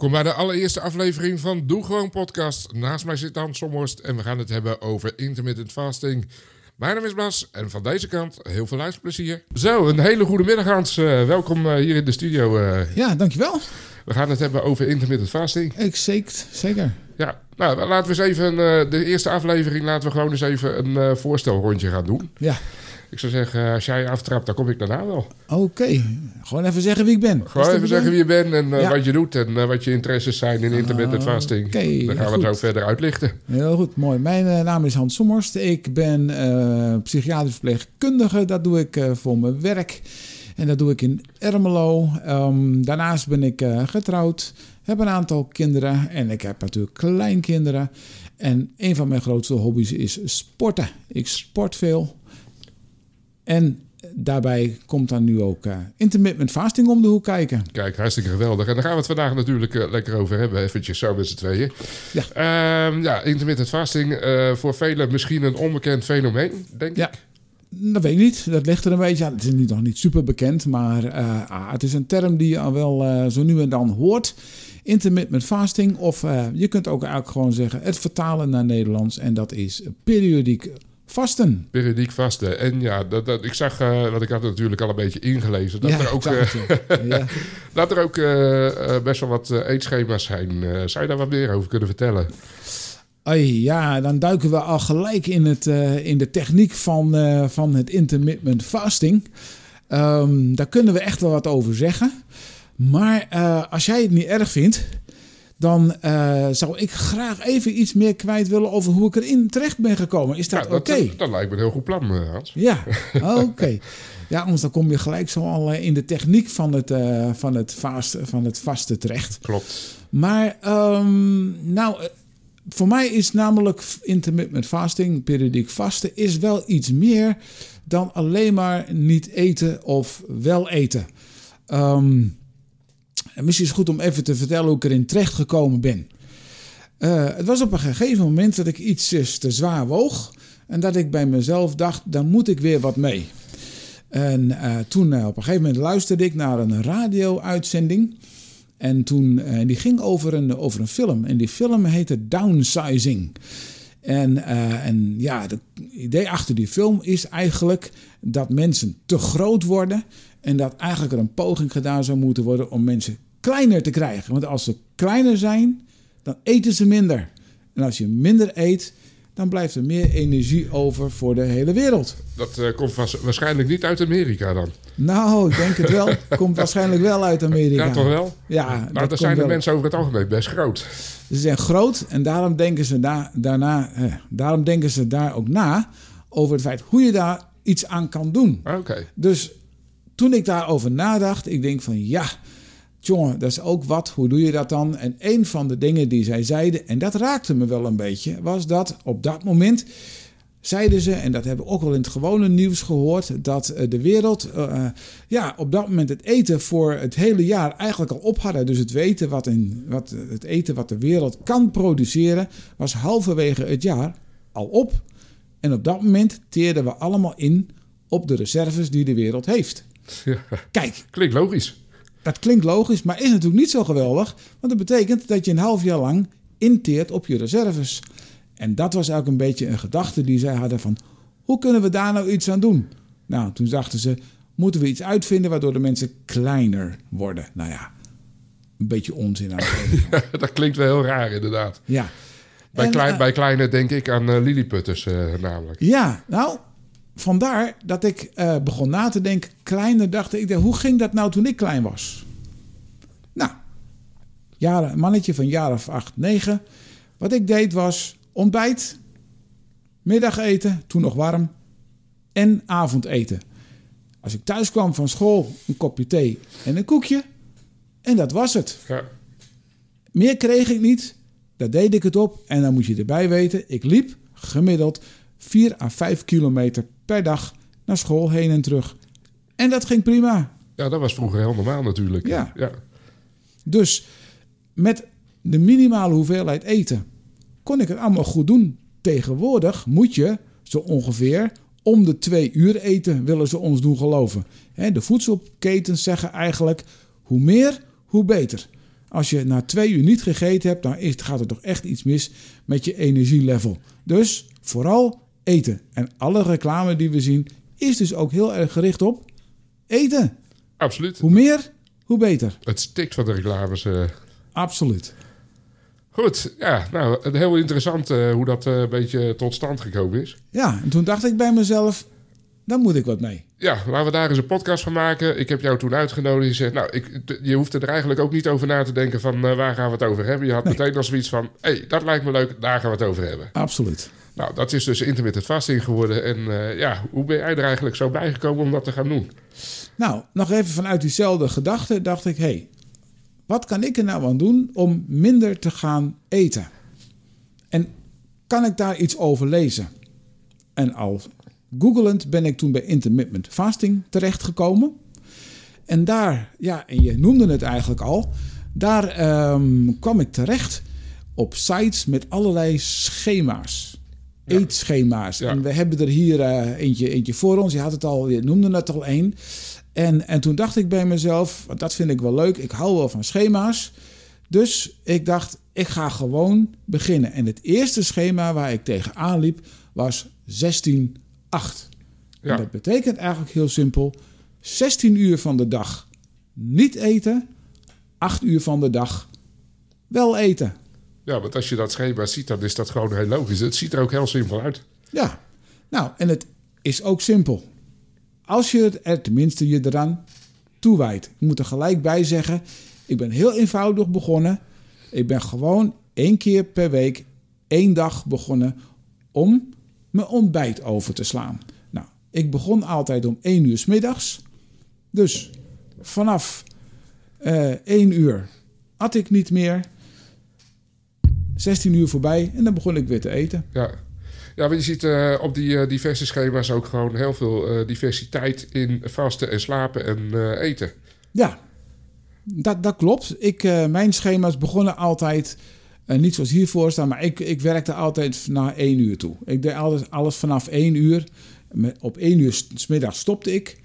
Welkom bij de allereerste aflevering van Doe Gewoon Podcast. Naast mij zit Dan Somhorst en we gaan het hebben over intermittent fasting. Mijn naam is Bas en van deze kant heel veel luisterplezier. Zo, een hele goede middag Hans. Uh, welkom uh, hier in de studio. Uh, ja, dankjewel. We gaan het hebben over intermittent fasting. Ik zeker, zeker. Ja, nou laten we eens even de eerste aflevering, laten we gewoon eens even een voorstelrondje gaan doen. Ja. Ik zou zeggen, als jij aftrapt, dan kom ik daarna wel. Oké, gewoon even zeggen wie ik ben. Gewoon even zeggen wie je bent en uh, wat je doet en uh, wat je interesses zijn in intermittent fasting. Okay, dan gaan we het zo verder uitlichten. Heel goed, mooi. Mijn uh, naam is Hans Sommers. Ik ben psychiatrisch verpleegkundige. Dat doe ik voor mijn werk. En dat doe ik in Ermelo. Um, daarnaast ben ik getrouwd. Heb een aantal kinderen. En ik heb natuurlijk kleinkinderen. En een van mijn grootste hobby's is sporten. Ik sport veel. En daarbij komt dan nu ook uh, intermittent fasting om de hoek kijken. Kijk, hartstikke geweldig. En daar gaan we het vandaag natuurlijk uh, lekker over hebben, eventjes zo met z'n tweeën. Ja, uh, ja intermittent fasting, uh, voor velen misschien een onbekend fenomeen, denk ja. ik. Dat weet ik niet. Dat ligt er een beetje aan. Het is nog niet super bekend, maar ah, het is een term die je al wel zo nu en dan hoort. Intermittent fasting, of je kunt ook eigenlijk gewoon zeggen het vertalen naar Nederlands. En dat is periodiek vasten. Periodiek vasten. En ja, dat, dat, ik zag, uh, want ik had het natuurlijk al een beetje ingelezen, dat er ook, uh, ja. dat er ook uh, best wel wat eetschema's zijn. zou je daar wat meer over kunnen vertellen? Ja, dan duiken we al gelijk in, het, in de techniek van, van het intermittent fasting. Um, daar kunnen we echt wel wat over zeggen. Maar als jij het niet erg vindt, dan uh, zou ik graag even iets meer kwijt willen over hoe ik erin terecht ben gekomen. Is dat, ja, oké? Okay? Dat, dat, lijkt me een heel goed plan, eh, Hans. Ja, oké. Ja, anders dan kom je gelijk zo al in de techniek van het, uh, van het, vast, van het vaste terecht. Klopt. Maar, um, nou, voor mij is namelijk intermittent fasting, periodiek vasten, is wel iets meer dan alleen maar niet eten of wel eten. Um, en misschien is het goed om even te vertellen hoe ik erin terecht gekomen ben. Uh, het was op een gegeven moment dat ik iets te zwaar woog. En dat ik bij mezelf dacht, daar moet ik weer wat mee. En uh, toen op een gegeven moment luisterde ik naar een radio-uitzending. En toen, die ging over een, over een film. En die film heette Downsizing. En, en ja, het idee achter die film is eigenlijk dat mensen te groot worden. En dat eigenlijk er een poging gedaan zou moeten worden om mensen kleiner te krijgen. Want als ze kleiner zijn, dan eten ze minder. En als je minder eet, dan blijft er meer energie over voor de hele wereld. Dat uh, komt waarschijnlijk niet uit Amerika dan? Nou, ik denk het wel. komt waarschijnlijk wel uit Amerika. Ja, toch wel? Ja, nou, dan zijn de mensen over het algemeen best groot. Ze zijn groot en daarom denken ze, da daarna, eh, daarom denken ze daar ook na over het feit hoe je daar iets aan kan doen. Oké. Dus toen ik daarover nadacht, ik denk van ja, jongen, dat is ook wat. Hoe doe je dat dan? En een van de dingen die zij zeiden, en dat raakte me wel een beetje, was dat op dat moment zeiden ze, en dat hebben we ook wel in het gewone nieuws gehoord, dat eh, de wereld uh, ja, op dat moment het eten voor het hele jaar eigenlijk al op hadden. Dus het, weten wat in, wat, het eten wat de wereld kan produceren, was halverwege het jaar al op. En op dat moment teerden we allemaal in op de reserves die de wereld heeft. Ja, Kijk. Klinkt logisch. Dat klinkt logisch, maar is natuurlijk niet zo geweldig. Want dat betekent dat je een half jaar lang inteert op je reserves. En dat was eigenlijk een beetje een gedachte die zij hadden van... hoe kunnen we daar nou iets aan doen? Nou, toen dachten ze, moeten we iets uitvinden waardoor de mensen kleiner worden? Nou ja, een beetje onzin aan Dat klinkt wel heel raar inderdaad. Ja. Bij, en, klein, uh, bij kleine denk ik aan uh, lilliputters uh, namelijk. Ja, nou, vandaar dat ik uh, begon na te denken. Kleiner dacht ik, hoe ging dat nou toen ik klein was? Nou, jaren, mannetje van jaar of acht, negen. Wat ik deed was ontbijt, middageten, toen nog warm, en avondeten. Als ik thuis kwam van school, een kopje thee en een koekje. En dat was het. Ja. Meer kreeg ik niet. Daar deed ik het op. En dan moet je erbij weten, ik liep gemiddeld 4 à 5 kilometer per dag naar school heen en terug. En dat ging prima. Ja, dat was vroeger heel normaal natuurlijk. Ja. ja. Dus met de minimale hoeveelheid eten kon ik het allemaal goed doen. Tegenwoordig moet je zo ongeveer om de twee uur eten, willen ze ons doen geloven. De voedselketens zeggen eigenlijk: hoe meer, hoe beter. Als je na twee uur niet gegeten hebt, dan is, gaat er toch echt iets mis met je energielevel. Dus vooral eten. En alle reclame die we zien is dus ook heel erg gericht op eten. Absoluut. Hoe meer, hoe beter. Het stikt van de reclames. eh. Absoluut. Goed, ja, nou, heel interessant eh, hoe dat eh, een beetje tot stand gekomen is. Ja, en toen dacht ik bij mezelf, daar moet ik wat mee. Ja, laten we daar eens een podcast van maken. Ik heb jou toen uitgenodigd. Je zegt, nou, ik, je hoeft er eigenlijk ook niet over na te denken van waar gaan we het over hebben. Je had Nee. meteen al zoiets van, hé, hey, dat lijkt me leuk, daar gaan we het over hebben. Absoluut. Nou, dat is dus intermittent fasting geworden. En eh, ja, hoe ben jij er eigenlijk zo bij gekomen om dat te gaan doen? Nou, nog even vanuit diezelfde gedachte dacht ik, hé, hey, wat kan ik er nou aan doen om minder te gaan eten? En kan ik daar iets over lezen? En al googelend ben ik toen bij intermittent fasting terechtgekomen. En daar, ja, en je noemde het eigenlijk al, daar ehm, kwam ik terecht op sites met allerlei schema's. Eetschema's. Ja. En we hebben er hier eh, eentje, eentje voor ons. Je had het al, je noemde het al één. En, en toen dacht ik bij mezelf, want dat vind ik wel leuk. Ik hou wel van schema's. Dus ik dacht, ik ga gewoon beginnen. En het eerste schema waar ik tegenaan liep was 16-8. Ja. Dat betekent eigenlijk heel simpel: 16 uur van de dag niet eten, 8 uur van de dag wel eten. Ja, want als je dat schema ziet, dan is dat gewoon heel logisch. Het ziet er ook heel simpel uit. Ja, nou, en het is ook simpel. Als je het er tenminste je eraan toewijdt. Ik moet er gelijk bij zeggen, ik ben heel eenvoudig begonnen. Ik ben gewoon één keer per week, één dag begonnen om mijn ontbijt over te slaan. Nou, ik begon altijd om 1 uur 's middags. Dus vanaf eh 1 uur at ik niet meer. 16 uur voorbij en dan begon ik weer te eten. Ja, ja maar je ziet eh, op die eh, diverse schema's ook gewoon heel veel eh, diversiteit in vasten en slapen en eten. Ja, dat, dat klopt. Ik, mijn schema's begonnen altijd, niet zoals hiervoor staan, maar ik, ik werkte altijd naar één uur toe. Ik deed alles, alles vanaf één uur. Met- Op één uur s- 's middags stopte ik.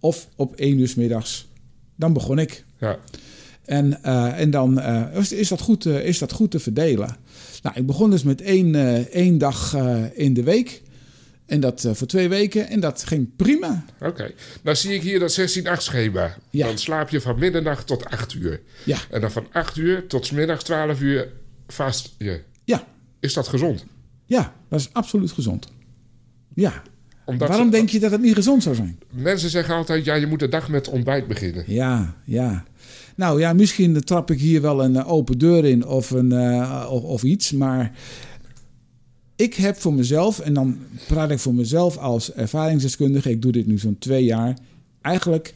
Of op één uur 's middags, dan begon ik. Ja, En, eh, en dan eh, is, is, dat goed, eh, is dat goed te verdelen. Nou, ik begon dus met één, één dag in de week. En dat voor twee weken. En dat ging prima. oké. Nou zie ik hier dat 16-8 schema. Ja. Dan slaap je van middernacht tot 8 uur. Ja, En dan van 8 uur tot 's middags 12 uur vast je. ja, Is dat gezond? ja, dat is absoluut gezond. Ja, Omdat waarom ze- denk je dat het niet gezond zou zijn? Mensen zeggen altijd, ja, je moet de dag met ontbijt beginnen. Ja, ja. Nou ja, misschien trap ik hier wel een eh, open deur in of, een, eh, of, of iets. Maar ik heb voor mezelf, en dan praat ik voor mezelf als ervaringsdeskundige. Ik doe dit nu zo'n twee jaar. Eigenlijk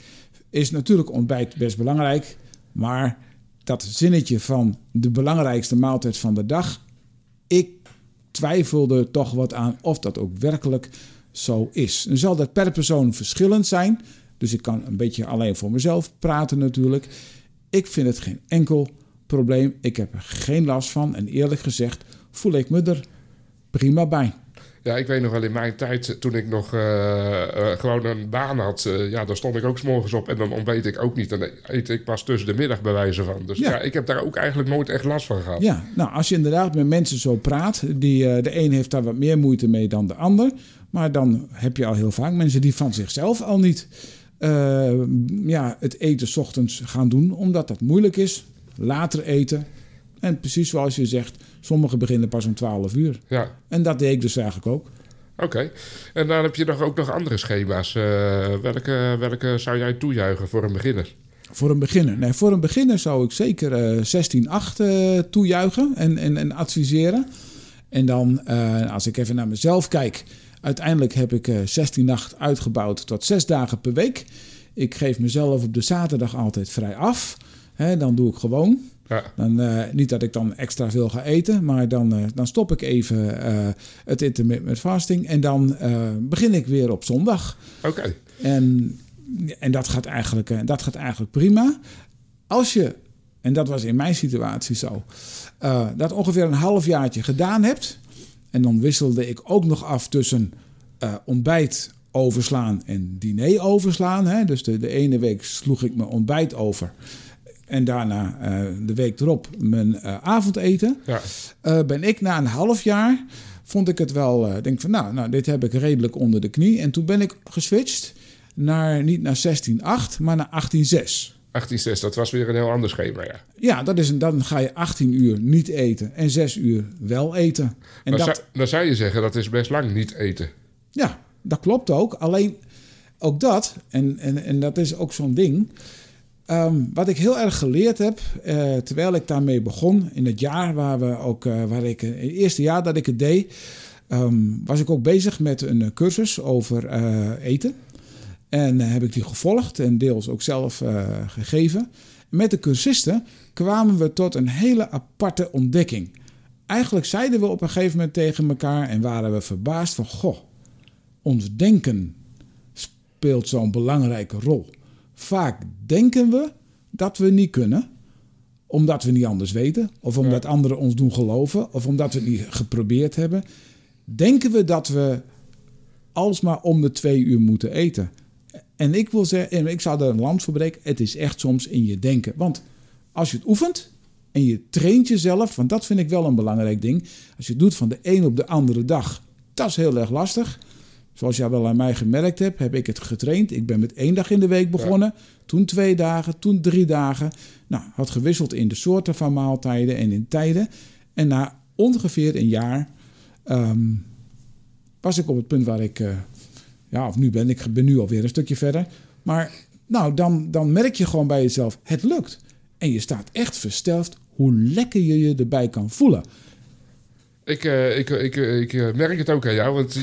is natuurlijk ontbijt best belangrijk. Maar dat zinnetje van de belangrijkste maaltijd van de dag. Ik twijfelde toch wat aan of dat ook werkelijk zo is. Nu zal dat per persoon verschillend zijn. Dus ik kan een beetje alleen voor mezelf praten natuurlijk. Ik vind het geen enkel probleem. Ik heb er geen last van. En eerlijk gezegd voel ik me er prima bij. Ja, ik weet nog wel in mijn tijd, toen ik nog eh, eh, gewoon een baan had, eh, ja, dan stond ik ook 's morgens op en dan ontbeet ik ook niet. Dan eet ik pas tussen de middag bij wijze van. Dus Ja. ja, ik heb daar ook eigenlijk nooit echt last van gehad. Ja, nou als je inderdaad met mensen zo praat, die, eh, de een heeft daar wat meer moeite mee dan de ander. Maar dan heb je al heel vaak mensen die van zichzelf al niet eh, ja, het eten 's ochtends gaan doen, omdat dat moeilijk is. Later eten. En precies zoals je zegt, sommigen beginnen pas om 12 uur. Ja, En dat deed ik dus eigenlijk ook. oké. En dan heb je nog ook nog andere schema's. Eh, welke, welke zou jij toejuichen voor een beginner? Voor een beginner. Nee, voor een beginner zou ik zeker eh 16-8 eh, toejuichen en, en, en adviseren. En dan, als ik even naar mezelf kijk, uiteindelijk heb ik eh 16-8 uitgebouwd tot zes dagen per week. Ik geef mezelf op de zaterdag altijd vrij af. Dan doe ik gewoon. Ja, Dan, eh, niet dat ik dan extra veel ga eten, maar dan, eh, dan stop ik even het intermittent fasting. En dan begin ik weer op zondag. oké. En, en dat, gaat eigenlijk, dat gaat eigenlijk prima. Als je, en dat was in mijn situatie zo, dat ongeveer een halfjaartje gedaan hebt. En dan wisselde ik ook nog af tussen eh, ontbijt overslaan en diner overslaan. Hè. Dus de, de ene week sloeg ik mijn ontbijt over. en daarna eh, de week erop mijn eh, avondeten. Ja. Ben ik na een half jaar, vond ik het wel, denk van nou, nou, dit heb ik redelijk onder de knie. En toen ben ik geswitcht naar, niet naar 16.8, maar naar 18.6. 18,6, dat was weer een heel ander schema, ja. Ja, dat is een, dan ga je 18 uur niet eten en 6 uur wel eten. En Dan, dat, zou, dan zou je zeggen, dat is best lang niet eten. Ja, dat klopt ook. Alleen ook dat, en, en, en dat is ook zo'n ding. Ehm, wat ik heel erg geleerd heb, eh, terwijl ik daarmee begon, in het jaar waar we ook, eh, waar ik, in het eerste jaar dat ik het deed, ehm, was ik ook bezig met een eh, cursus over eh, eten. En eh, heb ik die gevolgd en deels ook zelf eh, gegeven. Met de cursisten kwamen we tot een hele aparte ontdekking. Eigenlijk zeiden we op een gegeven moment tegen elkaar en waren we verbaasd van, goh, ons denken speelt zo'n belangrijke rol. Vaak denken we dat we niet kunnen, omdat we niet anders weten, of omdat anderen ons doen geloven, of omdat we het niet geprobeerd hebben. Denken we dat we alsmaar om de twee uur moeten eten. En ik wil zeggen, en ik zou er een land voor breken, het is echt soms in je denken. Want als je het oefent en je traint jezelf, want dat vind ik wel een belangrijk ding. Als je het doet van de een op de andere dag, dat is heel erg lastig. Zoals jij wel aan mij gemerkt hebt, heb ik het getraind. Ik ben met één dag in de week begonnen. Toen twee dagen, toen drie dagen. Nou, had gewisseld in de soorten van maaltijden en in tijden. En na ongeveer een jaar ehm, was ik op het punt waar ik... eh, ja, of nu ben ik ben nu alweer een stukje verder. Maar nou, dan, dan merk je gewoon bij jezelf, het lukt. En je staat echt versteld hoe lekker je je erbij kan voelen. Ik, eh, ik, ik, ik eh, merk het ook aan jou, want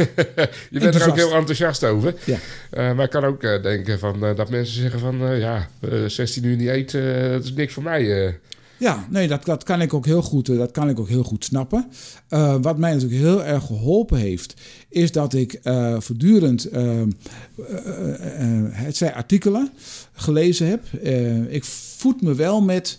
je bent er ook heel enthousiast over. Ja. Eh, maar ik kan ook denken van, dat mensen zeggen van, ja, eh, 16 uur niet eten, dat is niks voor mij. Ja, nee, dat, dat, kan ik ook heel goed, eh, dat kan ik ook heel goed snappen. Eh, wat mij natuurlijk heel erg geholpen heeft, is dat ik eh, voortdurend eh, het zij artikelen gelezen heb. Ik voed me wel met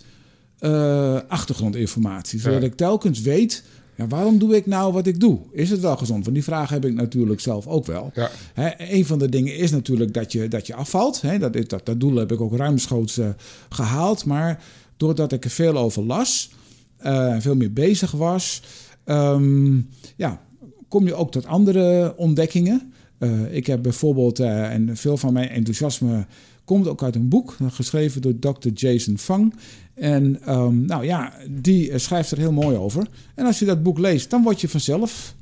achtergrondinformatie, zodat Ja. ik telkens weet. Ja, waarom doe ik nou wat ik doe? Is het wel gezond? Want die vraag heb ik natuurlijk zelf ook wel. Ja. Een van de dingen is natuurlijk dat je, dat je afvalt. Dat, dat, dat doel heb ik ook ruimschoots eh, gehaald. Maar doordat ik er veel over las, eh, veel meer bezig was, ehm, ja, kom je ook tot andere ontdekkingen. Eh, ik heb bijvoorbeeld, eh, en veel van mijn enthousiasme komt ook uit een boek, geschreven door Dr. Jason Fang. En ehm, nou ja, die schrijft er heel mooi over. En als je dat boek leest, dan word je vanzelf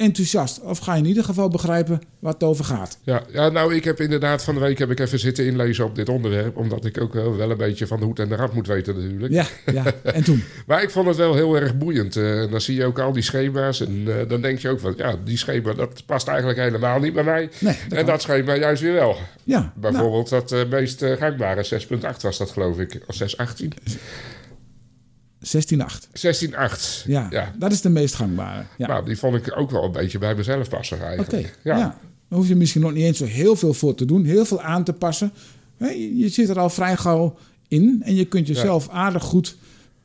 enthousiast. Of ga je in ieder geval begrijpen wat het over gaat. Ja, ja, nou, ik heb inderdaad van de week heb ik even zitten inlezen op dit onderwerp. Omdat ik ook wel, wel een beetje van de hoed en de rand moet weten natuurlijk. Ja, ja. En toen? Maar ik vond het wel heel erg boeiend. Eh, dan zie je ook al die schema's. En eh, dan denk je ook van, ja, die schema, dat past eigenlijk helemaal niet bij mij. Nee, dat en kan. dat schema juist weer wel. Ja, nou, Bijvoorbeeld dat eh, meest gangbare 6.8 was dat geloof ik. Of 6.18? 16,8. 16.8. Ja, ja. dat is de meest gangbare. Ja. Nou, die vond ik ook wel een beetje bij mezelf passen Oké, eigenlijk. ja. Ja. Daar hoef je misschien nog niet eens zo heel veel voor te doen, heel veel aan te passen. Je zit er al vrij gauw in en je kunt jezelf aardig goed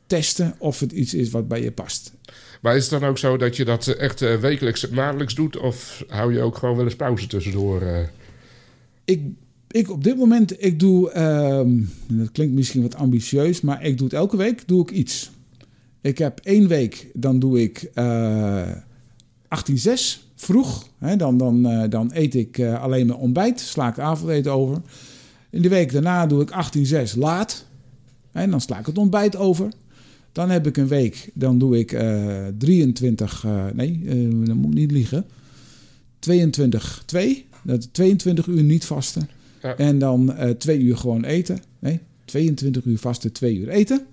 testen of het iets is wat bij je past. Maar is het dan ook zo dat je dat eh, echt eh, wekelijks, maandelijks doet? Of hou je ook gewoon wel eens pauze tussendoor? eh? Ik, ik op dit moment, ik doe, ehm, dat klinkt misschien wat ambitieus, maar ik doe het elke week, doe ik iets. Ik heb één week, dan doe ik eh 18-6 vroeg. Hè, dan, dan, eh, dan eet ik eh, alleen mijn ontbijt, sla ik avondeten over. In de week daarna doe ik 18-6 laat. En dan sla ik het ontbijt over. Dan heb ik een week, dan doe ik eh 23, eh, nee, dan moet niet liegen. 22, 2. Dat 22 uur niet vasten. Ja. En dan eh twee uur gewoon eten. Nee, 22 uur vasten, twee uur eten.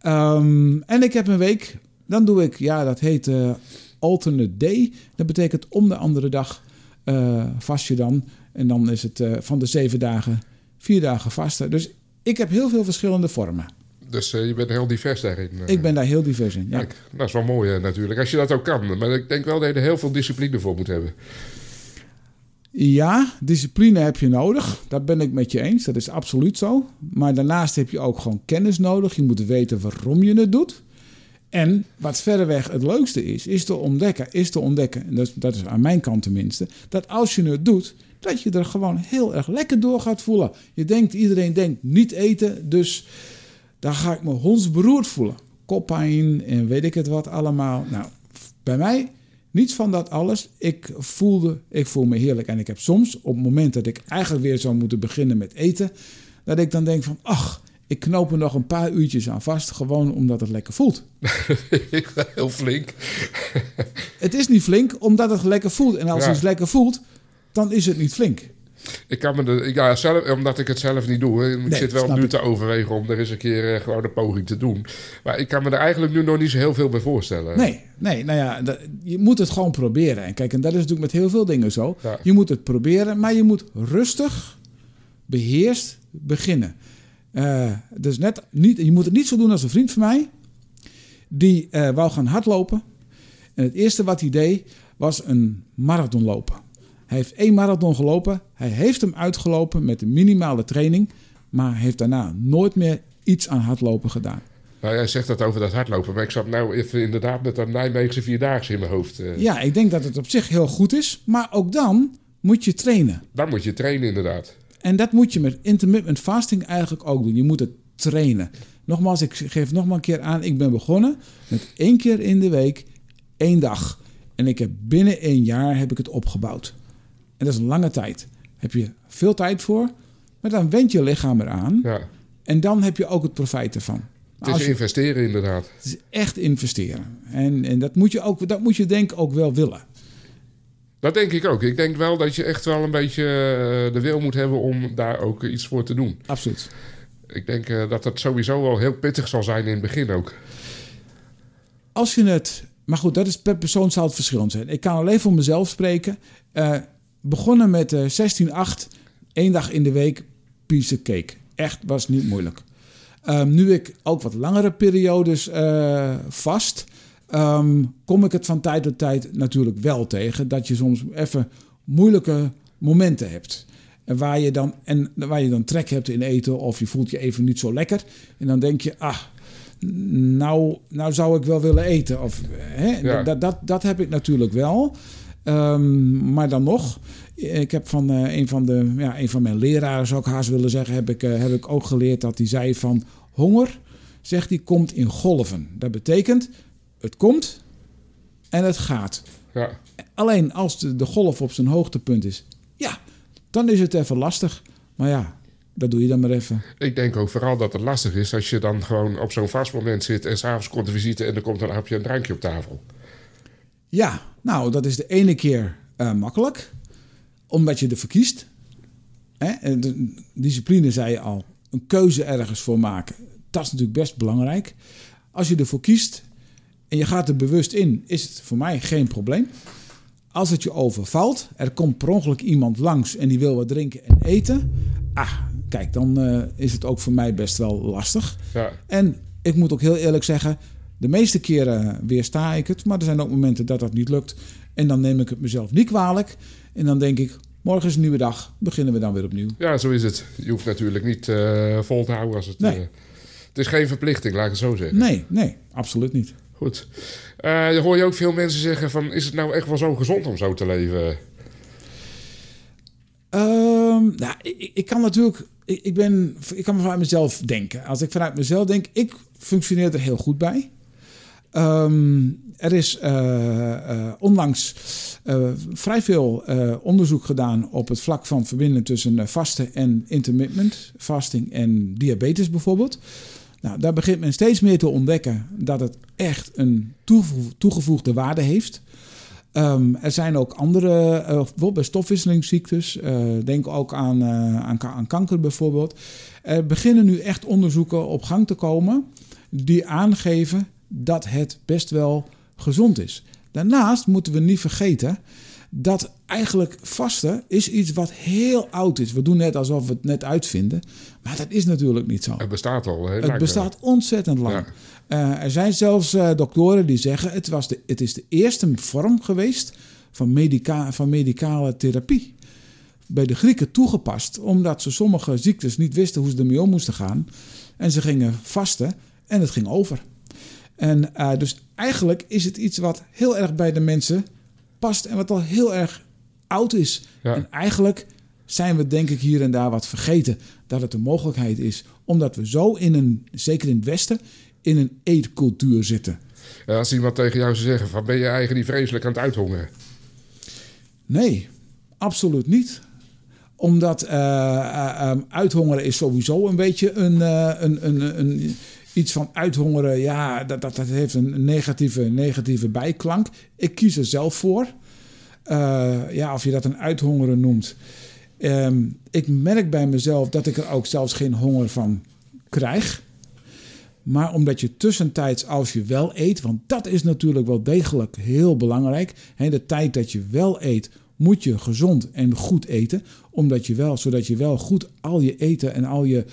Ehm, en ik heb een week, dan doe ik, ja, dat heet eh, alternate day. Dat betekent om de andere dag eh, vast je dan. En dan is het van de zeven dagen, vier dagen vasten. Dus ik heb heel veel verschillende vormen. Dus je bent heel divers daarin. Ik ben daar heel divers in. Ja. Kijk, dat is wel mooi natuurlijk. Als je dat ook kan. Maar ik denk wel dat je er heel veel discipline voor moet hebben. Ja, discipline heb je nodig. Dat ben ik met je eens. Dat is absoluut zo. Maar daarnaast heb je ook gewoon kennis nodig. Je moet weten waarom je het doet. En wat verreweg het leukste is, is te ontdekken, is te ontdekken, en dat, dat is aan mijn kant tenminste, dat als je het doet, dat je er gewoon heel erg lekker door gaat voelen. Je denkt, iedereen denkt niet eten, dus dan ga ik me hondsberoerd voelen. Koppijn en weet ik het wat allemaal. Nou, bij mij niets van dat alles. Ik voelde, ik voel me heerlijk. En ik heb soms, op het moment dat ik eigenlijk weer zou moeten beginnen met eten, dat ik dan denk van, ach, ik knoop er nog een paar uurtjes aan vast, gewoon omdat het lekker voelt. Ik ben heel flink. Het is niet flink, omdat het lekker voelt. En als Ja. iets lekker voelt, dan is het niet flink. Ik kan me de, ja, zelf, omdat ik het zelf niet doe. Ik Nee, zit wel nu te overwegen om er eens een keer eh, gewoon een poging te doen. Maar ik kan me er eigenlijk nu nog niet zo heel veel bij voorstellen. Nee, nee, nou ja, dat- je moet het gewoon proberen. En kijk, en dat is natuurlijk met heel veel dingen zo. Ja. Je moet het proberen, maar je moet rustig, beheerst beginnen. Eh, dus net niet, je moet het niet zo doen als een vriend van mij. Die eh, wou gaan hardlopen. En het eerste wat hij deed, was een marathon lopen. Hij heeft één marathon gelopen. Hij heeft hem uitgelopen met een minimale training. Maar heeft daarna nooit meer iets aan hardlopen gedaan. Nou, jij zegt dat over dat hardlopen. Maar ik zat nou even inderdaad met dat Nijmeegse Vierdaagse in mijn hoofd. eh. Ja, ik denk dat het op zich heel goed is. Maar ook dan moet je trainen. Dan moet je trainen inderdaad. En dat moet je met intermittent fasting eigenlijk ook doen. Je moet het trainen. Nogmaals, ik geef nog maar een keer aan. Ik ben begonnen met één keer in de week, één dag. En ik heb binnen één jaar heb ik het opgebouwd. En dat is een lange tijd. Heb je veel tijd voor, maar dan went je lichaam eraan. Ja. En dan heb je ook het profijt ervan. Het is je- investeren inderdaad. het is echt investeren. En, en dat, moet je ook, dat moet je denk ik ook wel willen. Dat denk ik ook. Ik denk wel dat je echt wel een beetje eh, de wil moet hebben om daar ook iets voor te doen. Absoluut. Ik denk eh, dat dat sowieso wel heel pittig zal zijn in het begin ook. Als je het. Maar goed, dat is per persoon zal het verschillend zijn. Ik kan alleen voor mezelf spreken. Eh, begonnen met eh 16-8, één dag in de week, piece of cake. Echt, was niet moeilijk. Ehm, nu ik ook wat langere periodes eh, vast, ehm, kom ik het van tijd tot tijd natuurlijk wel tegen. Dat je soms even moeilijke momenten hebt. En waar je dan, en waar je dan trek hebt in eten of je voelt je even niet zo lekker. En dan denk je, ah, nou, nou zou ik wel willen eten. Of, hè? Ja. dat, dat, dat heb ik natuurlijk wel. Ehm, maar dan nog, ik heb van eh, een, van de, ja, een van mijn leraren, zou ik haast willen zeggen, heb ik, eh, heb ik ook geleerd dat hij zei van honger, zegt hij, komt in golven. Dat betekent, het komt en het gaat. Ja. Alleen als de, de golf op zijn hoogtepunt is, ja, dan is het even lastig. Maar ja, dat doe je dan maar even. Ik denk ook vooral dat het lastig is als je dan gewoon op zo'n vast moment zit en s'avonds komt de visite en er komt een hapje en een drankje op tafel. Ja, nou, dat is de ene keer eh, makkelijk, omdat je er verkiest. Hè? En de discipline, zei je al, een keuze ergens voor maken. Dat is natuurlijk best belangrijk. Als je ervoor kiest en je gaat er bewust in, is het voor mij geen probleem. Als het je overvalt, er komt per ongeluk iemand langs en die wil wat drinken en eten. Ah, kijk, dan eh, is het ook voor mij best wel lastig. Ja. En ik moet ook heel eerlijk zeggen, de meeste keren weersta ik het. Maar er zijn ook momenten dat dat niet lukt. En dan neem ik het mezelf niet kwalijk. En dan denk ik, morgen is een nieuwe dag. Beginnen we dan weer opnieuw. ja, zo is het. Je hoeft natuurlijk niet eh, vol te houden als het... Nee. eh, het is geen verplichting, laat ik het zo zeggen. Nee, nee, absoluut niet. Goed. Eh, dan hoor je ook veel mensen zeggen van... is het nou echt wel zo gezond om zo te leven? Ehm, nou, ik, ik kan natuurlijk, ik, ik, ben, ik kan vanuit mezelf denken. Als ik vanuit mezelf denk, ik functioneer er heel goed bij. Ehm, er is eh, eh, onlangs eh, vrij veel onderzoek gedaan op het vlak van verbinding tussen vasten en intermittent fasting en diabetes bijvoorbeeld. Nou, daar begint men steeds meer te ontdekken dat het echt een toegevo- toegevoegde waarde heeft. Ehm, er zijn ook andere, bijvoorbeeld bij stofwisselingsziektes, denk ook aan, aan, aan kanker bijvoorbeeld. Er beginnen nu echt onderzoeken op gang te komen die aangeven dat het best wel gezond is. Daarnaast moeten we niet vergeten dat eigenlijk vasten is iets wat heel oud is. We doen net alsof we het net uitvinden, maar dat is natuurlijk niet zo. Het bestaat al heel Het lang. bestaat ontzettend lang. Ja. Eh, er zijn zelfs eh, doktoren die zeggen... Het, was de, het is de eerste vorm geweest van, medica, van medicale therapie. Bij de Grieken toegepast... omdat ze sommige ziektes niet wisten hoe ze ermee om moesten gaan. En ze gingen vasten en het ging over. En eh, dus eigenlijk is het iets wat heel erg bij de mensen past en wat al heel erg oud is. Ja. En eigenlijk zijn we denk ik hier en daar wat vergeten dat het een mogelijkheid is. Omdat we zo in een, zeker in het Westen, in een eetcultuur zitten. Ja, als iemand tegen jou zou zeggen van ben je eigen niet vreselijk aan het uithongeren? Nee, absoluut niet. Omdat eh, uithongeren is sowieso een beetje een, een, een, een, iets van uithongeren. Ja, dat, dat, dat heeft een negatieve, negatieve bijklank. Ik kies er zelf voor. Eh, ja, of je dat een uithongeren noemt. Ehm, ik merk bij mezelf dat ik er ook zelfs geen honger van krijg. Maar omdat je tussentijds, als je wel eet, want dat is natuurlijk wel degelijk heel belangrijk. Hè, de tijd dat je wel eet, moet je gezond en goed eten. Omdat je wel, zodat je wel goed al je eten en al je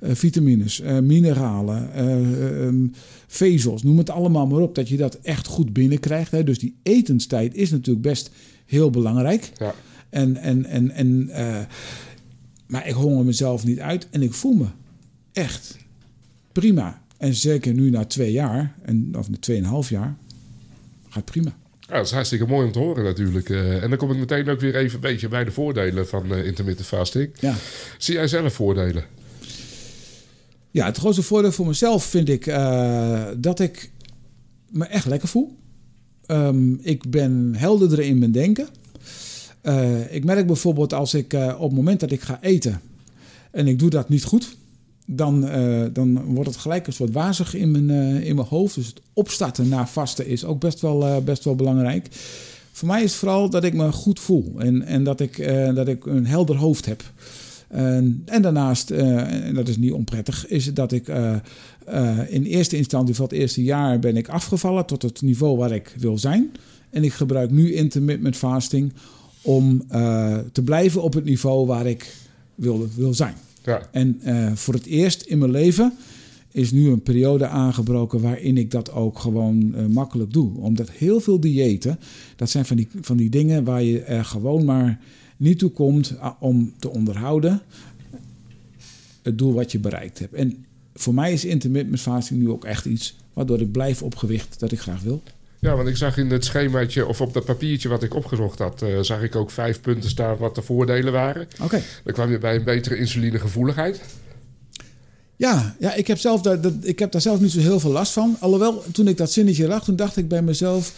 eh, vitamines, eh, mineralen, eh, ehm, vezels, noem het allemaal maar op, dat je dat echt goed binnenkrijgt. Hè. Dus die etenstijd is natuurlijk best heel belangrijk. Ja. En, en, en, en, maar ik honger mezelf niet uit en ik voel me echt prima. En zeker nu na twee jaar, en, of na tweeënhalf jaar, gaat prima. Ja, dat is hartstikke mooi om te horen natuurlijk. Eh, en dan kom ik meteen ook weer even een beetje bij de voordelen van eh, intermittent fasting. Ja. Zie jij zelf voordelen? Ja, het grootste voordeel voor mezelf vind ik eh, dat ik me echt lekker voel. Ehm, ik ben helderder in mijn denken. Ik merk bijvoorbeeld als ik op het moment dat ik ga eten en ik doe dat niet goed, dan, eh, dan wordt het gelijk een soort wazig in mijn, eh, in mijn hoofd. Dus het opstarten na vasten is ook best wel, eh, best wel belangrijk. Voor mij is het vooral dat ik me goed voel en, en dat, ik, dat ik een helder hoofd heb. En, daarnaast, en dat is niet onprettig, is dat ik in eerste instantie van het eerste jaar ben ik afgevallen tot het niveau waar ik wil zijn. En ik gebruik nu intermittent fasting om te blijven op het niveau waar ik wil, wil zijn. Ja, En eh, voor het eerst in mijn leven is nu een periode aangebroken waarin ik dat ook gewoon eh, makkelijk doe. Omdat heel veel diëten, dat zijn van die, van die dingen waar je er gewoon maar niet toe komt om te onderhouden het doel wat je bereikt hebt. En voor mij is intermittent fasting nu ook echt iets waardoor ik blijf op gewicht dat ik graag wil. Ja, want ik zag in het schemaatje of op dat papiertje wat ik opgezocht had, eh, zag ik ook vijf punten staan wat de voordelen waren. Oké. Dan kwam je bij een betere insulinegevoeligheid. Ja, ja ik, heb zelf daar, dat, ik heb daar zelf niet zo heel veel last van. Alhoewel, toen ik dat zinnetje lag, toen dacht ik bij mezelf...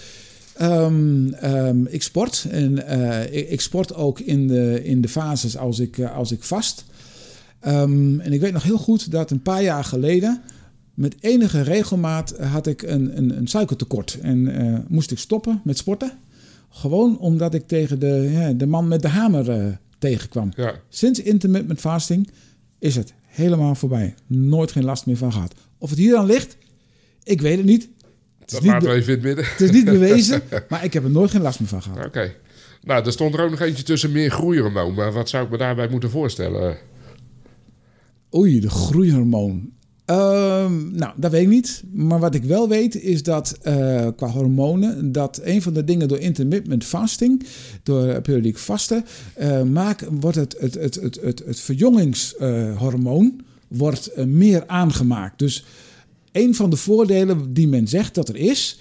ehm, ehm, ik sport en eh, ik, ik sport ook in de, in de fases als ik, eh, als ik vast. Ehm, en ik weet nog heel goed dat een paar jaar geleden... met enige regelmaat had ik een, een, een suikertekort. En eh, moest ik stoppen met sporten. Gewoon omdat ik tegen de, ja, de man met de hamer eh, tegenkwam. Ja, Sinds intermittent fasting is het helemaal voorbij. Nooit geen last meer van gehad. Of het hier aan ligt, ik weet het niet. Het is, dat niet, laten we be- even in het midden. het is niet bewezen, maar ik heb er nooit geen last meer van gehad. Oké. Nou, er stond er ook nog eentje tussen meer groeihormoon. Maar wat zou ik me daarbij moeten voorstellen? Oei, de groeihormoon. Ehm, nou, dat weet ik niet. Maar wat ik wel weet is dat eh, qua hormonen, dat een van de dingen door intermittent fasting, door periodiek vasten, maak, wordt het, het, het, het, het, het verjongingshormoon wordt eh, meer aangemaakt. Dus een van de voordelen die men zegt dat er is.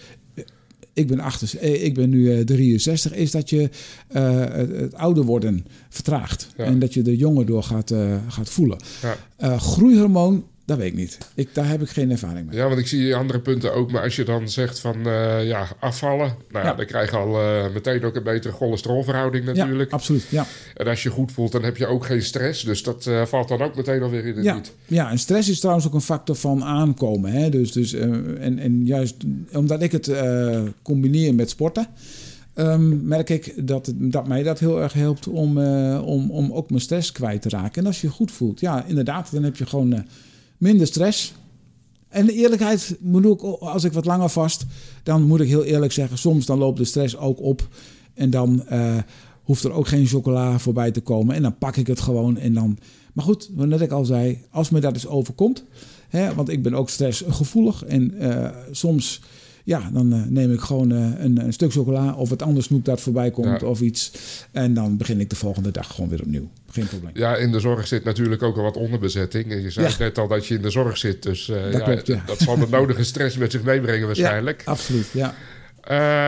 Ik ben, achter, ik ben nu eh, 63, is dat je het, het ouder worden vertraagt. Ja. En dat je er jonger door gaat, gaat voelen. Ja. Eh, groeihormoon, dat weet ik niet. Ik, daar heb ik geen ervaring mee. Ja, want ik zie andere punten ook. Maar als je dan zegt van eh, ja, afvallen. Nou, Ja. dan krijg je al eh, meteen ook een betere cholesterolverhouding natuurlijk. Ja, absoluut. Ja. En als je goed voelt, dan heb je ook geen stress. Dus dat eh, valt dan ook meteen alweer in het Ja, niet. ja, en stress is trouwens ook een factor van aankomen. Hè? Dus, dus, en, en juist omdat ik het combineer met sporten, ehm, merk ik dat, dat mij dat heel erg helpt om, om, om ook mijn stress kwijt te raken. En als je je goed voelt, ja, inderdaad, dan heb je gewoon minder stress. En de eerlijkheid moet ook, als ik wat langer vast, dan moet ik heel eerlijk zeggen, soms dan loopt de stress ook op. En dan eh, hoeft er ook geen chocola voorbij te komen. En dan pak ik het gewoon en dan... Maar goed, wat net ik al zei, als me dat eens overkomt... Hè, want ik ben ook stressgevoelig en eh, soms ja, dan eh, neem ik gewoon eh, een, een stuk chocola of wat anders snoep dat voorbij komt Ja. of iets. En dan begin ik de volgende dag gewoon weer opnieuw. Geen probleem. Ja, in de zorg zit natuurlijk ook al wat onderbezetting. En je zei Ja. net al dat je in de zorg zit. Dus eh, Dat ja, klopt, dat zal de nodige stress met zich meebrengen waarschijnlijk. Absoluut, ja.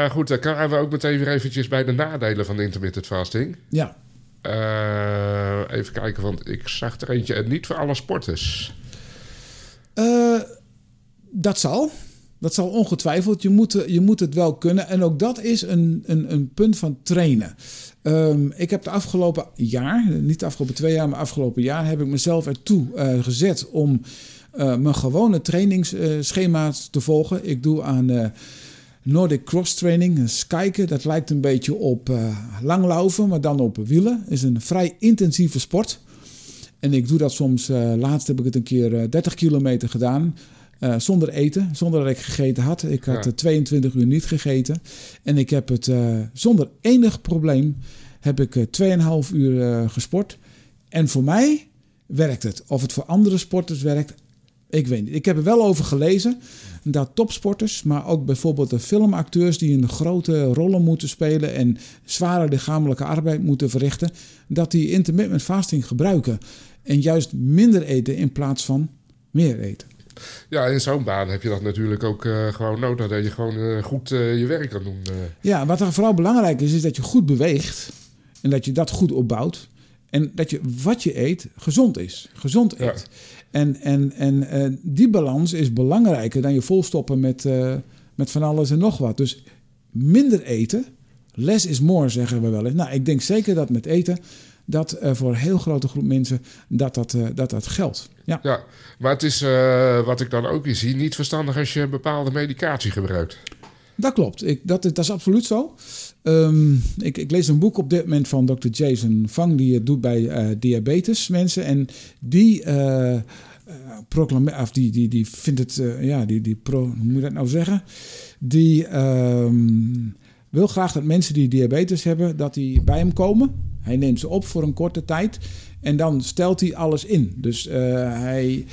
Goed, dan gaan we ook meteen weer eventjes bij de nadelen van intermittent fasting. Ja, even kijken, want ik zag er eentje. En niet voor alle sporters. Dat zal. Dat zal ongetwijfeld. Je moet, je moet het wel kunnen. En ook dat is een, een, een punt van trainen. Ehm, ik heb de afgelopen jaar, niet de afgelopen twee jaar, maar afgelopen jaar, heb ik mezelf ertoe eh, gezet om eh, mijn gewone trainingsschema's te volgen. Ik doe aan eh, Nordic Cross Training, een skiken. Dat lijkt een beetje op eh, langlaufen, maar dan op wielen. is een vrij intensieve sport. En ik doe dat soms, eh, laatst heb ik het een keer eh, 30 kilometer gedaan. Eh, zonder eten, zonder dat ik gegeten had. Ik had Ja. eh, 22 uur niet gegeten. En ik heb het eh, zonder enig probleem, heb ik eh, 2,5 uur eh, gesport. En voor mij werkt het. Of het voor andere sporters werkt, ik weet niet. Ik heb er wel over gelezen dat topsporters, maar ook bijvoorbeeld de filmacteurs die een grote rollen moeten spelen en zware lichamelijke arbeid moeten verrichten, dat die intermittent fasting gebruiken. En juist minder eten in plaats van meer eten. Ja, in zo'n baan heb je dat natuurlijk ook eh, gewoon nodig. Dat je gewoon eh, goed eh, je werk kan doen. Ja, wat er vooral belangrijk is, is dat je goed beweegt en dat je dat goed opbouwt. En dat je wat je eet gezond is. Gezond Ja. eet. En, en, en die balans is belangrijker dan je volstoppen met, met van alles en nog wat. Dus minder eten, less is more, zeggen we wel eens. Nou, ik denk zeker dat met eten, dat voor een heel grote groep mensen, dat dat, eh, dat, dat geldt. Ja. Ja, maar het is, eh, wat ik dan ook weer zie, niet verstandig als je een bepaalde medicatie gebruikt. Dat klopt. Ik, dat, is- dat is absoluut zo. Ehm, ik, ik lees een boek op dit moment van Dr. Jason Fang, die het doet bij eh, diabetes mensen. En die, eh proclame- of die, die, die vindt het, ja, die, die pro, hoe moet je dat nou zeggen? Die ehm, wil graag dat mensen die diabetes hebben, dat die bij hem komen. Hij neemt ze op voor een korte tijd en dan stelt hij alles in. Dus eh, hij,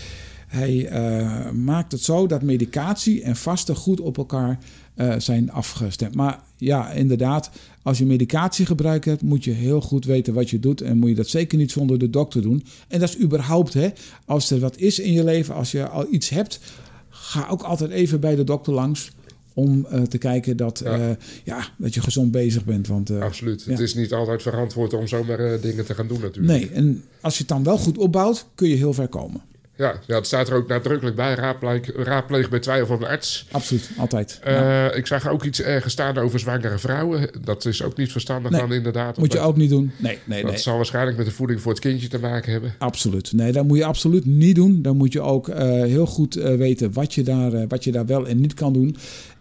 hij eh, maakt het zo dat medicatie en vasten goed op elkaar eh, zijn afgestemd. Maar ja, inderdaad, als je medicatiegebruik hebt, moet je heel goed weten wat je doet. En moet je dat zeker niet zonder de dokter doen. En dat is überhaupt, hè, als er wat is in je leven, als je al iets hebt, ga ook altijd even bij de dokter langs. Om eh, te kijken dat, Ja. ja. ja, dat je gezond bezig bent. Want, eh, Absoluut. ja. Het is niet altijd verantwoord om zomaar eh, dingen te gaan doen natuurlijk. nee, en als je het dan wel goed opbouwt, kun je heel ver komen. Ja, ja, het staat er ook nadrukkelijk bij. Raadpleeg, raadpleeg bij twijfel van een arts. Absoluut, altijd. Eh, Ja. Ik zag ook iets ergens staan over zwangere vrouwen. Dat is ook niet verstandig Nee, dan inderdaad. Moet je ook niet doen. Nee, nee, Dat nee. zal waarschijnlijk met de voeding voor het kindje te maken hebben. Absoluut. Nee, dat moet je absoluut niet doen. Dan moet je ook eh, heel goed eh, weten wat je, daar, eh, wat je daar wel en niet kan doen.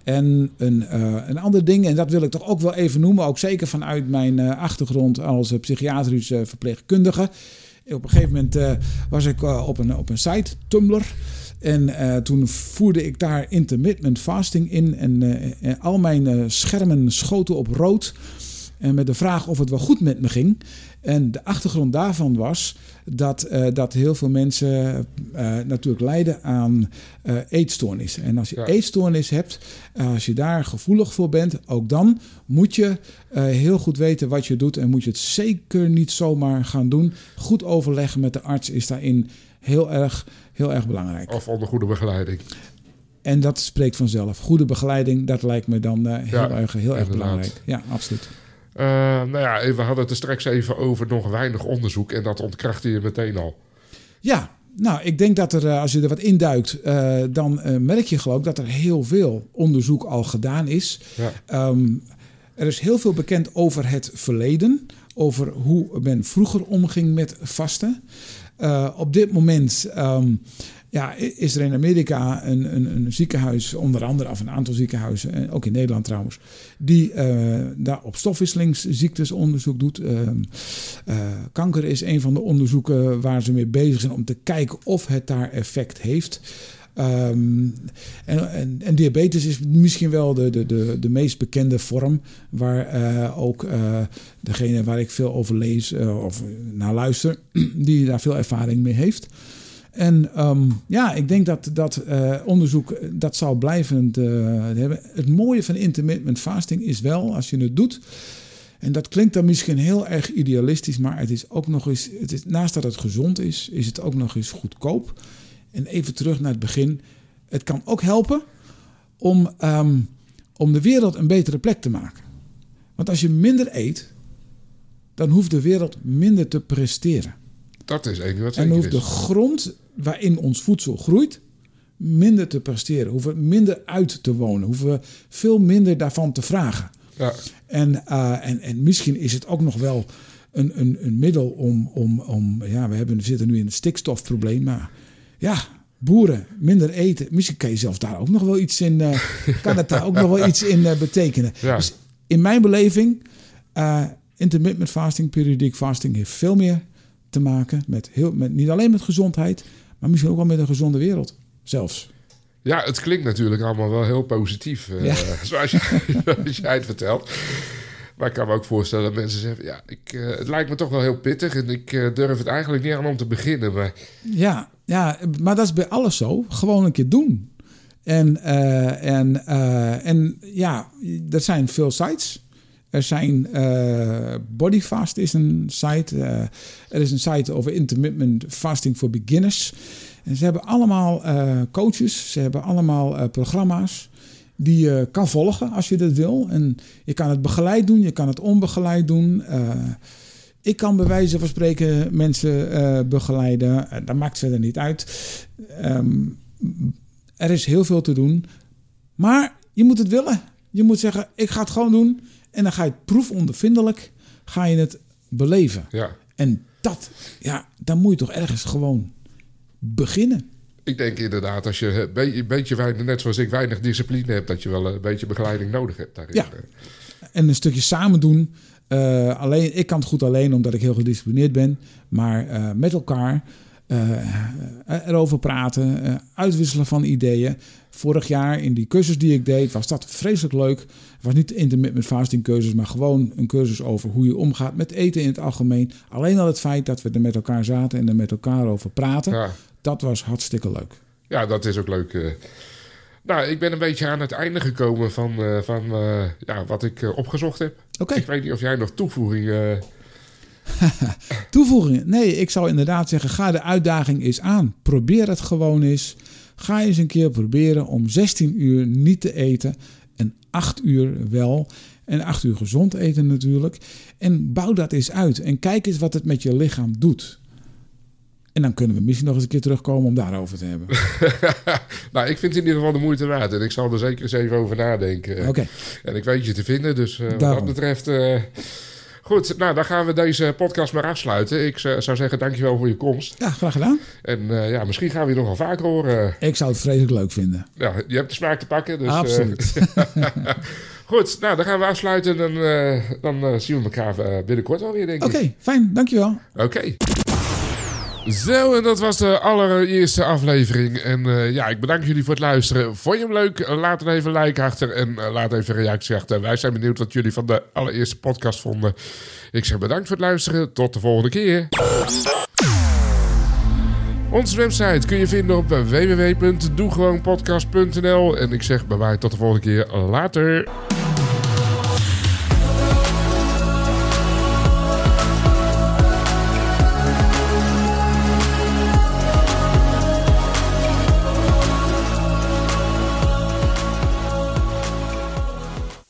En een, eh, een ander ding, en dat wil ik toch ook wel even noemen, ook zeker vanuit mijn eh, achtergrond als eh, psychiatrisch verpleegkundige. Op een gegeven moment was ik op, een, op een site, Tumblr. En toen voerde ik daar intermittent fasting in. En, al mijn schermen schoten op rood. En met de vraag of het wel goed met me ging. En de achtergrond daarvan was dat, eh, dat heel veel mensen eh, natuurlijk lijden aan eh, eetstoornis. En als je Ja. eetstoornis hebt, als je daar gevoelig voor bent, ook dan moet je heel goed weten wat je doet. En moet je het zeker niet zomaar gaan doen. Goed overleggen met de arts is daarin heel erg, heel erg belangrijk. Of onder goede begeleiding. En dat spreekt vanzelf. Goede begeleiding, dat lijkt me dan heel Ja, erg, heel erg belangrijk. Ja, absoluut. Eh, nou ja, we hadden het er straks even over nog weinig onderzoek. En dat ontkrachtte je meteen al. Ja, nou, ik denk dat er, eh, als je er wat induikt, eh dan merk je geloof ik dat er heel veel onderzoek al gedaan is. Ja. Ehm, er is heel veel bekend over het verleden, over hoe men vroeger omging met vasten. Op dit moment ehm, ja, is er in Amerika een, een, een ziekenhuis, onder andere, of een aantal ziekenhuizen, en ook in Nederland trouwens, die eh, daar op stofwisselingsziektes onderzoek doet. Ehm, eh, kanker is een van de onderzoeken waar ze mee bezig zijn om te kijken of het daar effect heeft. Ehm, en, en, en diabetes is misschien wel de, de, de, de meest bekende vorm, waar eh, ook degene waar ik veel over lees of naar luister, die daar veel ervaring mee heeft. En ehm, ja, ik denk dat dat eh, onderzoek eh, dat zal blijvend eh, hebben. Het mooie van intermittent fasting is wel, als je het doet, en dat klinkt dan misschien heel erg idealistisch, maar het is ook nog eens, het is, naast dat het gezond is, is het ook nog eens goedkoop. En even terug naar het begin. Het kan ook helpen om, ehm, om de wereld een betere plek te maken. Want als je minder eet, dan hoeft de wereld minder te presteren. Dat is één wat En hoeft de grond waarin ons voedsel groeit minder te presteren. Hoeven we minder uit te wonen. Hoeven we veel minder daarvan te vragen. Ja, En, eh, en, en misschien is het ook nog wel een, een, een middel om, om, om... Ja, we, hebben, we zitten nu in een stikstofprobleem. Maar ja, boeren, minder eten. Misschien kan je zelfs daar ook nog wel iets in... eh, kan het daar ook nog wel iets in eh, betekenen. Ja. Dus in mijn beleving... intermittent fasting, periodiek fasting... heeft veel meer te maken met, heel, met... Niet alleen met gezondheid... maar misschien ook wel met een gezonde wereld. Zelfs. ja, het klinkt natuurlijk allemaal wel heel positief, eh, zoals, jij het vertelt. Maar ik kan me ook voorstellen dat mensen zeggen... ja, ik, eh, het lijkt me toch wel heel pittig... en ik eh, durf het eigenlijk niet aan om te beginnen. Maar Ja, ja, maar dat is bij alles zo. Gewoon een keer doen. En, en, en ja, er zijn veel sites. Er zijn uh, Bodyfast is een site. Uh, er is een site over intermittent fasting voor beginners. En ze hebben allemaal uh, coaches. Ze hebben allemaal programma's die je kan volgen als je dat wil. En je kan het begeleid doen, je kan het onbegeleid doen. Ik kan bij wijze van spreken mensen begeleiden. Dat maakt verder niet uit. Um, er is heel veel te doen. Maar je moet het willen. Je moet zeggen, ik ga het gewoon doen. En dan ga je het proefondervindelijk ga je het beleven. ja, En dat, ja, dan moet je toch ergens gewoon beginnen. ik denk inderdaad... als je een beetje, weinig, net zoals ik, weinig discipline hebt... dat je wel een beetje begeleiding nodig hebt daarin. Ja. En een stukje samen doen. Uh, alleen, ik kan het goed alleen omdat ik heel gedisciplineerd ben. Maar uh, met elkaar erover praten, uitwisselen van ideeën. Vorig jaar in die cursus die ik deed was dat vreselijk leuk. Het was niet de intermittent fasting cursus, maar gewoon een cursus over hoe je omgaat met eten in het algemeen. Alleen al het feit dat we er met elkaar zaten en er met elkaar over praten, Ja. dat was hartstikke leuk. Ja, dat is ook leuk. eh. Nou, ik ben een beetje aan het einde gekomen van, eh, van eh, ja, wat ik eh, opgezocht heb. Oké. Ik weet niet of jij nog toevoegingen... Toevoegingen? Nee, ik zou inderdaad zeggen, ga de uitdaging eens aan. Probeer het gewoon eens. Ga eens een keer proberen om 16 uur niet te eten en 8 uur wel. En 8 uur gezond eten natuurlijk. En bouw dat eens uit en kijk eens wat het met je lichaam doet. En dan kunnen we misschien nog eens een keer terugkomen om daarover te hebben. nou, ik vind het in ieder geval de moeite waard. En ik zal er zeker eens even over nadenken. Oké, En ik weet je te vinden, dus eh, wat dat betreft... eh, Goed, nou dan gaan we deze podcast maar afsluiten. Ik eh, zou zeggen dankjewel voor je komst. ja, graag gedaan. En eh, ja, misschien gaan we je nog wel vaker horen. Ik zou het vreselijk leuk vinden. Ja, je hebt de smaak te pakken. Dus, eh, Absoluut. goed, nou dan gaan we afsluiten. En dan zien we elkaar binnenkort alweer, denk Oké, ik. fijn, dankjewel. Oké. Zo, en dat was de allereerste aflevering. En eh, ja, ik bedank jullie voor het luisteren. Vond je hem leuk? Laat er even like achter en eh, laat even reactie achter. Wij zijn benieuwd wat jullie van de allereerste podcast vonden. Ik zeg bedankt voor het luisteren. Tot de volgende keer. Onze website kun je vinden op www.doegewoonpodcast.nl En ik zeg bye bye tot de volgende keer. Later.